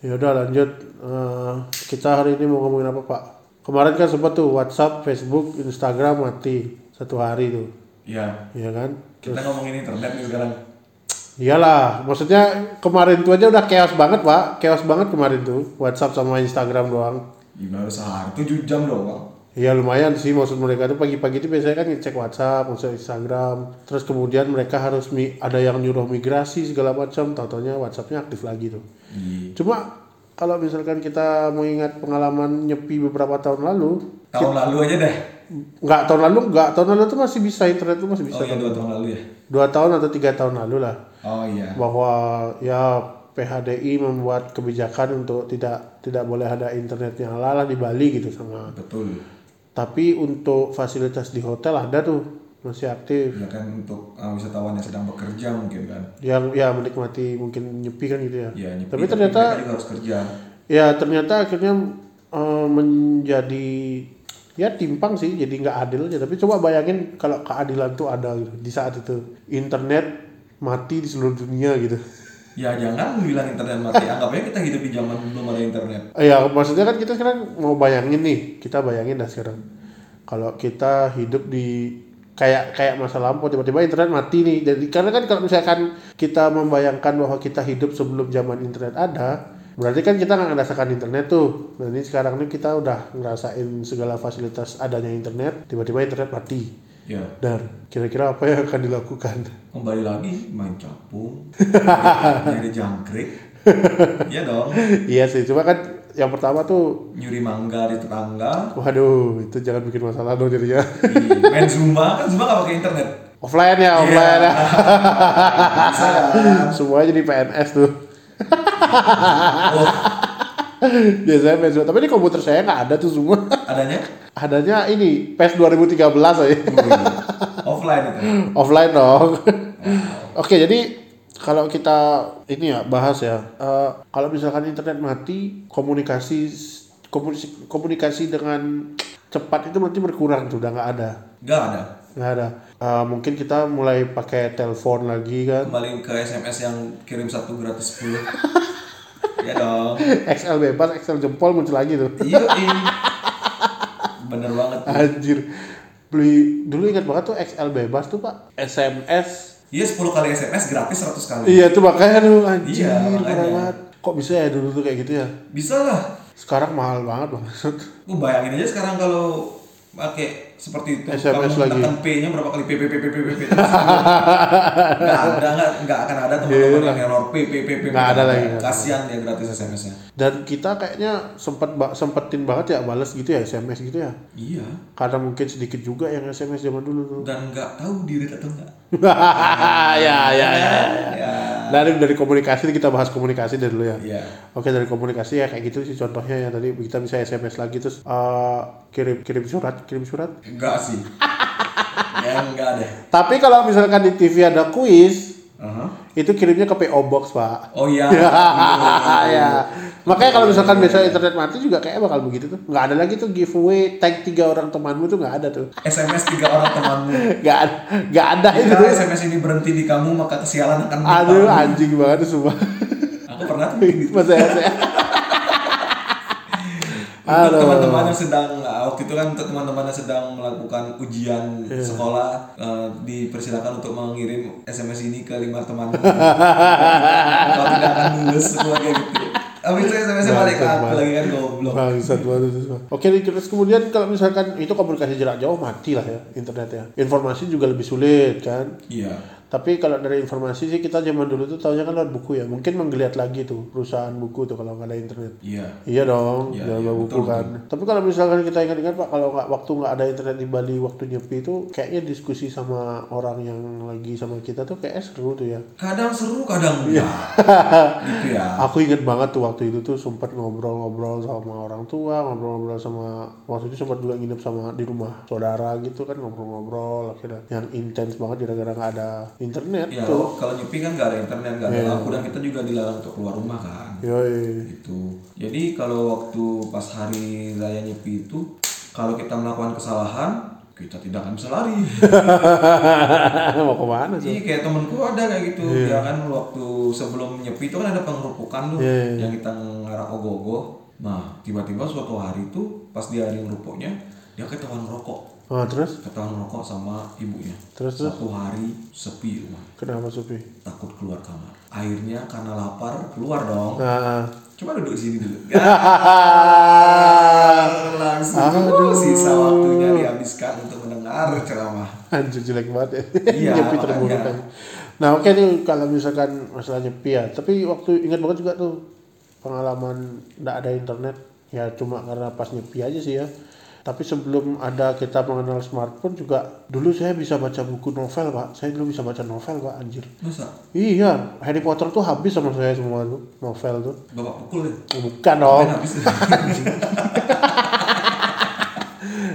Ya udah lanjut. Eh, kita hari ini mau ngomongin apa Pak? Kemarin kan sempat tuh WhatsApp, Facebook, Instagram mati satu hari tuh, Iya. ya kan? Kita ngomongin internet nih sekarang. Iyalah, maksudnya kemarin tuh aja udah chaos banget Pak, chaos banget kemarin tuh WhatsApp sama Instagram doang. Gimana sehari 7 jam doang bang. Iya lumayan sih maksud mereka tuh pagi-pagi itu biasanya kan ngecek WhatsApp, ngecek Instagram, terus kemudian mereka harus mi ada yang nyuruh migrasi segala macam, tau-taunya WhatsAppnya aktif lagi tuh. Iya. Cuma kalau misalkan kita mengingat pengalaman nyepi beberapa tahun lalu, Tahun lalu aja deh. nggak tahun lalu nggak tahun lalu tuh masih bisa internet tuh masih bisa Oh iya dua tahun lalu ya. dua tahun atau tiga tahun lalu lah Oh iya. bahwa ya PHDI membuat kebijakan untuk tidak tidak boleh ada internet yang ala di Bali gitu sama Betul. Tapi untuk fasilitas di hotel ada tuh masih aktif. Ya kan untuk uh, wisatawan yang sedang bekerja mungkin kan. yang ya menikmati mungkin nyepi kan gitu ya. Ya, nyepi, tapi ternyata mereka juga harus kerja. ya ternyata akhirnya eh, menjadi ya timpang sih jadi nggak adil aja. Tapi coba bayangin kalau keadilan tuh ada gitu di saat itu. Internet mati di seluruh dunia gitu Ya jangan bilang internet mati. Anggap kita hidup di zaman belum ada internet. Eh, ya maksudnya kan kita sekarang mau bayangin nih kita bayangin dah sekarang kalau kita hidup di kayak kayak masa lampau tiba-tiba internet mati nih jadi karena kan kalau misalkan kita membayangkan bahwa kita hidup sebelum zaman internet ada berarti kan kita nggak ngerasakan internet tuh nah ini sekarang nih kita udah ngerasain segala fasilitas adanya internet tiba-tiba internet mati Ya dan kira-kira apa yang akan dilakukan kembali lagi main capung, nyari jangkrik. Iya dong. iya sih cuma kan yang pertama tuh Nyuri mangga di tetangga. waduh itu jangan bikin masalah dong jadinya Iya, main zumba kan zumba nggak pakai internet. offline ya offline ya Bisa kan? semuanya jadi PNS tuh Oh, biasanya PNS tapi di komputer saya nggak ada tuh semua. Adanya? Adanya ini PES 2013 aja. Offline itu. offline dong. Oke jadi kalau kita ini ya bahas ya eh, kalau misalkan internet mati komunikasi komunikasi, komunikasi dengan cepat itu nanti berkurang tuh udah nggak ada. Nggak ada. nggak ada. Eh, mungkin kita mulai pakai telepon lagi kan. Kembali ke SMS yang kirim satu gratis 10. Ya dong. XL bebas XL jempol muncul lagi tuh Iya, iya. Bener banget. Anjir. Beli dulu ingat banget tuh XL bebas tuh, Pak. SMS. Iya 10 kali SMS gratis 100 kali. Iya tuh makanya tuh anjir. Iya, makanya. banget. Kok bisa ya dulu tuh kayak gitu ya? Bisa lah. Sekarang mahal banget maksud. Lu bayangin aja sekarang kalau pakai seperti itu SMS kamu lagi. P-nya berapa kali P P P P P P P nggak ada nggak nggak akan ada teman-teman yang error P P P P Nggak ada lagi. kasihan dia gratis SMS-nya Dan kita kayaknya sempet ba- sempetin banget ya balas gitu ya SMS gitu ya. iya Karena mungkin sedikit juga yang SMS zaman dulu tuh. dan nggak tahu diri atau enggak ya, ya, ya. ya Dari dari komunikasi kita bahas komunikasi dari dulu ya. iya Oke dari komunikasi ya kayak gitu sih contohnya ya tadi kita bisa SMS lagi terus eh, kirim kirim surat kirim surat enggak sih ya enggak deh Tapi kalau misalkan di TV ada kuis, Aha. itu kirimnya ke PO Box, Pak. oh iya ya. Makanya kalau misalkan biasa internet mati juga kayak bakal begitu tuh. Nggak ada lagi tuh giveaway tag tiga orang temanmu tuh nggak ada tuh. SMS tiga orang temanmu Nggak ada, nggak ada itu. jika SMS ini berhenti di kamu maka kesialan akan Aduh menimpa anjing banget tuh semua. aku pernah tuh gitu. Masa saya. Untuk Halo. teman-teman yang sedang waktu itu kan untuk teman-teman yang sedang melakukan ujian Iya. sekolah eh, dipersilakan untuk mengirim SMS ini ke lima teman. Kalau tidak akan lulus semua kayak gitu. Habis itu SMS-nya balik aku lagi kan goblok. Bangsat banget itu. Oke, terus kemudian kalau misalkan itu komunikasi jarak jauh mati lah ya internet ya. Informasi juga lebih sulit kan. Iya. Tapi kalau dari informasi sih kita zaman dulu tuh tahunya kan lewat buku ya. Mungkin menggeliat lagi tuh perusahaan buku tuh kalau nggak ada internet. Iya. Iya dong, Iya, jalan iya, buku betul, kan. Tapi kalau misalkan kita ingat-ingat Pak, kalau nggak waktu nggak ada internet di Bali waktu nyepi itu kayaknya diskusi sama orang yang lagi sama kita tuh kayak seru tuh ya. Kadang seru, kadang Iya. enggak. gitu ya. Aku inget banget tuh waktu itu tuh sempat ngobrol-ngobrol sama orang tua, ngobrol-ngobrol sama waktu itu sempat juga nginep sama di rumah saudara gitu kan ngobrol-ngobrol akhirnya yang intens banget gara-gara nggak ada internet Ya, tuh. kalau nyepi kan nggak ada internet, nggak Iya. ada lampu dan kita juga dilarang untuk keluar rumah kan. Yoi. gitu. Jadi kalau waktu pas hari raya nyepi itu kalau kita melakukan kesalahan kita tidak akan bisa lari. mau ke mana sih Iya kayak temenku ada kayak gitu dia kan waktu sebelum nyepi itu kan ada pengerupukan tuh Iya, yang kita ngarah ogoh-ogoh. Nah tiba-tiba suatu hari tuh pas dia hari ngerupuknya dia ketahuan rokok, oh terus ketahuan rokok sama ibunya. terus terus Satu hari sepi rumah, kenapa Supi takut keluar kamar. Akhirnya karena lapar keluar dong. nah Coba duduk sini dulu. Ah, Langsung tuh sisa waktunya dihabiskan untuk mendengar ceramah. anjir jelek banget ya Iya, nyepi makanya. terburuk aja. nah oke nih kalau misalkan masalah nyepi ya tapi waktu ingat banget juga tuh pengalaman nggak ada internet ya cuma karena pas nyepi aja sih ya tapi sebelum ada kita mengenal smartphone juga dulu saya bisa baca buku novel pak saya dulu bisa baca novel pak anjir Masa? iya Harry Potter tuh habis sama saya semua tuh novel tuh Bapak pukul ya? bukan dong.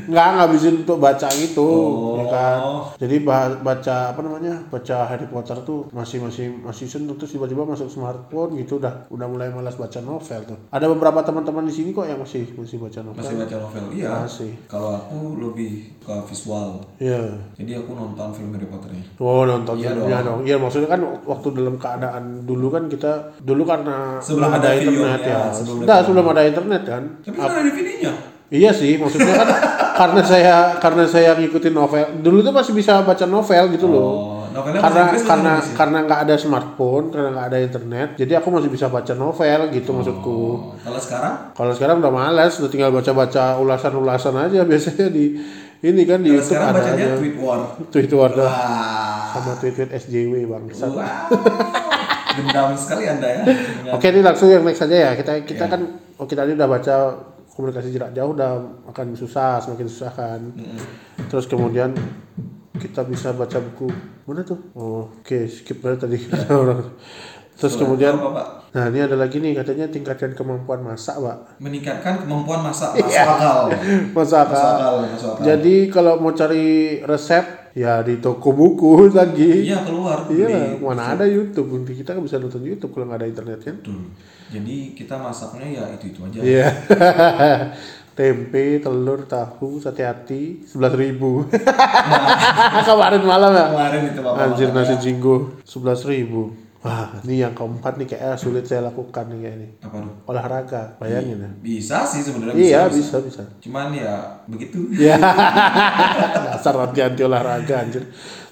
nggak ngabisin untuk baca gitu Oh. ya kan jadi ba- baca apa namanya baca Harry Potter tuh masih masih masih seneng terus tiba-tiba masuk smartphone gitu udah udah mulai malas baca novel tuh ada beberapa teman-teman di sini kok yang masih masih baca novel Masih baca novel? Iya. Masih. Kalau aku lebih ke visual. Iya. Jadi aku nonton film Harry Potternya. Oh nonton Iya filmnya dong. dong. Iya maksudnya kan waktu dalam keadaan dulu kan kita dulu karena Sebelum nggak ada internet videonya, ya. sebelum Nah, ada- sebelum ada internet kan. Tapi kan ada DVD-nya. Iya sih, maksudnya kan karena saya karena saya ngikutin novel. Dulu tuh masih bisa baca novel gitu loh. Oh, novelnya karena bahasa Inggris karena karena nggak ada smartphone, karena nggak ada internet, jadi aku masih bisa baca novel gitu maksudku. Oh, kalau sekarang? Kalau sekarang udah malas, udah tinggal baca-baca ulasan-ulasan aja biasanya di ini kan di YouTube sekarang ada bacanya aja. tweet war. Tweet war dah. Wah. sama tweet-tweet SJW bang. Dendam sekali Anda ya. Oke ini langsung yang next aja ya. Kita kita Iya. kan oh, kita tadi udah baca komunikasi jarak jauh udah akan susah semakin susah kan. Terus kemudian kita bisa baca buku mana tuh? Oh, Oke skip aja tadi orang. Terus kemudian Apa, Pak? nah ini ada lagi nih katanya tingkatkan kemampuan masak pak. Meningkatkan kemampuan masak akal. Masak. Akal, masuk akal. Jadi kalau mau cari resep ya di toko buku lagi. Iya keluar. Iya, Di- mana ada YouTube? Kita kan bisa nonton YouTube kalau nggak ada internet kan? Jadi kita masaknya ya itu itu aja. Iya. Tempe, telur, tahu, sate hati, sebelas ribu. Kemarin malam ya. Kemarin itu bapak. Anjir nasi ya. jinggo sebelas ribu. Wah, ini yang keempat nih kayaknya sulit saya lakukan nih kayak ini. Apa tuh? Olahraga, bayangin ya. Bisa sih sebenarnya. Iya, bisa, bisa. Cuman ya begitu. Ya, dasar anti anti olahraga anjir.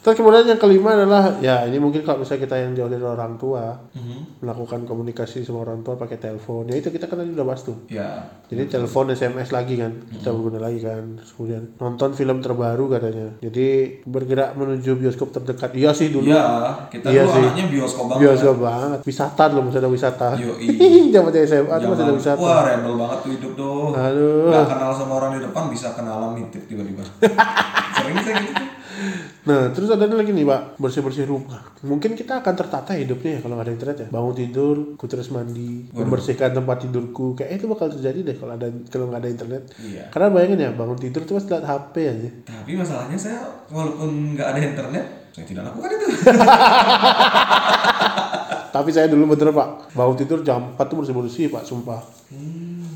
Terus kemudian yang kelima adalah ya ini mungkin kalau misalnya kita yang jauh dari orang tua Mhm. melakukan komunikasi sama orang tua pakai telepon ya itu kita kan tadi udah bahas tuh. Ya. Jadi telepon SMS lagi kan, kita berguna lagi kan. Terus kemudian nonton film terbaru katanya. Jadi bergerak menuju bioskop terdekat. Iya sih dulu. Iya, kita Iya dulu sih. bioskop banget. Bioskop banget. Wisata dulu masih ada wisata. Zaman SMA tuh masih ada wisata. Wah, rebel banget tuh hidup tuh. Aduh. Nggak kenal sama orang di depan bisa kenalan nitip tiba-tiba. Sering saya gitu. Nah, terus ada lagi nih, Pak, bersih-bersih rumah. Mungkin kita akan tertata hidupnya ya kalau nggak ada internet ya. Bangun tidur, ku terus mandi, membersihkan tempat tidurku. Kayak itu bakal terjadi deh kalau ada kalau nggak ada internet. Iya. Karena bayangin ya, bangun tidur tuh pasti lihat HP aja. Tapi masalahnya saya walaupun nggak ada internet, saya tidak lakukan itu. Tapi saya dulu bener pak, bangun tidur jam 4 tuh bersih-bersih pak, sumpah.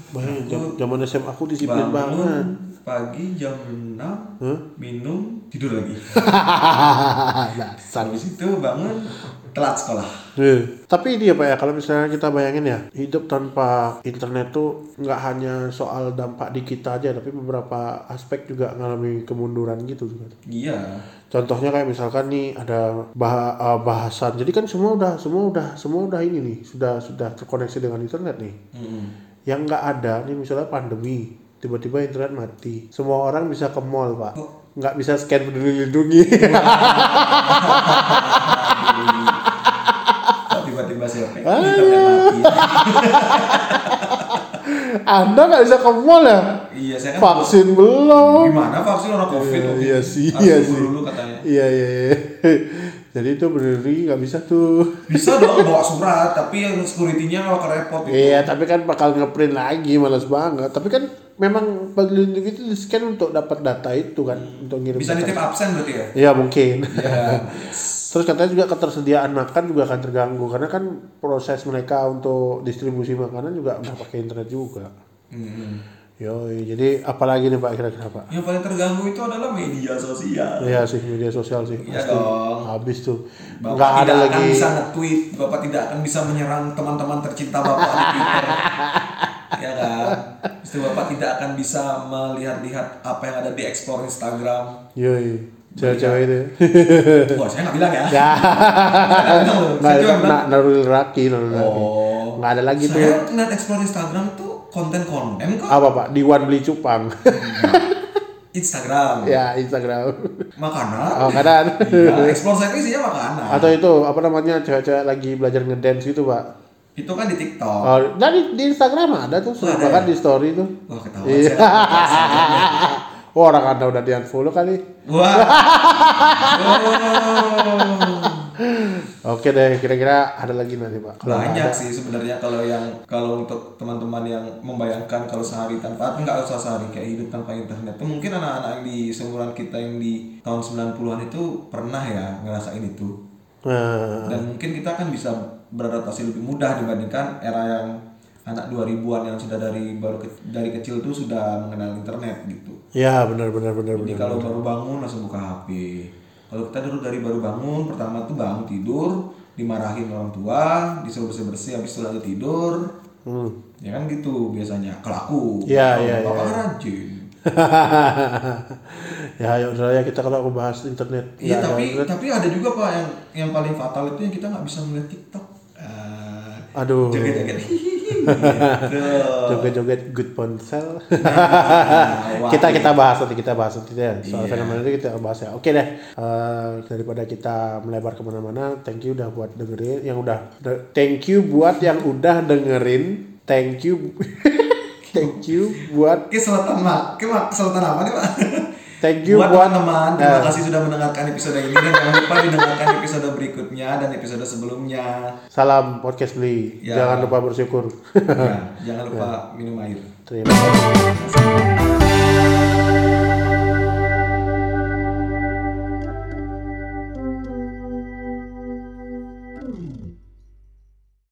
Bayangin, jam- zaman SMA aku disiplin banget. Pagi jam 6, Hah? minum, tidur lagi. Dasar. Habis itu bangun telat sekolah. Eh, Tapi ini ya Pak ya, kalau misalnya kita bayangin ya, hidup tanpa internet tuh nggak hanya soal dampak di kita aja, tapi beberapa aspek juga ngalami kemunduran gitu juga. Iya. Contohnya kayak misalkan nih ada bah- eh, bahasan, jadi kan semua udah semua udah semua udah ini nih, sudah sudah terkoneksi dengan internet nih. Mm-mm. Yang nggak ada nih misalnya pandemi, tiba-tiba internet mati, semua orang bisa ke mall Pak, nggak bisa scan peduli lindungi. Tiba-tiba siapa? Internet mati. Anda nggak bisa ke mall ya? Iya, saya kan Vaksin belum. Gimana vaksin orang covid? Iya, iya sih, iya sih. dulu katanya. Iya iya iya. Jadi itu bener nggak bisa tuh. Bisa dong bawa surat, tapi yang security-nya kalau repot itu. Iya tapi kan bakal ngeprint lagi males banget. Tapi kan memang lindungi itu di scan untuk dapat data itu kan untuk ngirim. Bisa nitip absen berarti ya? Iya mungkin. Iya. Terus katanya juga ketersediaan makan juga akan terganggu karena kan proses mereka untuk distribusi makanan juga udah pakai internet juga. Hmm. Yo, jadi apalagi nih Pak kira-kira Pak? Yang paling terganggu itu adalah media sosial. Iya sih media sosial sih. Iya Pasti. dong. Habis tuh. Bapak Nggak ada tidak lagi. akan bisa nge-tweet, Bapak tidak akan bisa menyerang teman-teman tercinta Bapak di Twitter. ya kan? Itu Bapak tidak akan bisa melihat-lihat apa yang ada di explore Instagram. Yoi, cewek-cewek itu. Wah, saya nggak bilang ya. ya. Saya bilang loh. Nggak, Saya cuma bilang, na- narul raki, narul raki. Oh. Nggak ada lagi tuh. Saya ngeliat explore Instagram tuh konten-konten kok. Apa Pak? Diwan beli cupang. Instagram, ya Instagram. makanan. Oh kadang. Iya, explore saya isinya makanan. Atau itu apa namanya cewek-cewek lagi belajar ngedance gitu Pak. Itu kan di TikTok. Oh, dari di Instagram ada tuh, Oh, ada bahkan ya? di story tuh. Wah, ketahuan Iya. Oh, orang anda udah di unfollow kali. Wah. Oh. Oke deh, kira-kira ada lagi nanti pak. Kalau nggak banyak ada- sih sebenarnya kalau yang kalau untuk teman-teman yang membayangkan kalau sehari tanpa enggak usah sehari kayak hidup tanpa internet itu mungkin anak-anak yang di seumuran kita yang di tahun 90-an itu pernah ya ngerasain itu Nah, dan mungkin kita kan bisa beradaptasi lebih mudah dibandingkan era yang anak 2000-an yang sudah dari baru ke- dari kecil tuh sudah mengenal internet gitu. ya benar benar benar Jadi benar. kalau baru bangun langsung buka HP. Kalau kita dulu dari baru bangun, pertama tuh bangun tidur, dimarahin orang tua, disuruh bersih bersih, habis itu lagi tidur, Hmm. ya kan gitu biasanya. Kalau aku, Iya, kalau iya, bapak iya. kan rajin. ya ya udah ya kita kalau membahas internet. Iya ada tapi internet. tapi ada juga pak yang yang paling fatal itu yang kita nggak bisa melihat TikTok. Ah, Aduh. Joget-joget. Gitu. Joget-joget good ponsel. Nah, kita kita bahas nanti kita bahas nanti deh soal Iya. fenomena itu kita bahas ya. Oke deh. Eh, daripada kita melebar ke mana-mana, thank you udah buat dengerin, yang udah, thank you buat yang udah dengerin, thank you, thank you buat, Oke selatan mak, selatan apa nih pak? Thank you buat teman-teman, terima Eh. kasih sudah mendengarkan episode ini dan jangan lupa didengarkan episode berikutnya dan episode sebelumnya. salam podcast beli, Ya. jangan lupa bersyukur. Ya, jangan lupa minum air. Terima kasih.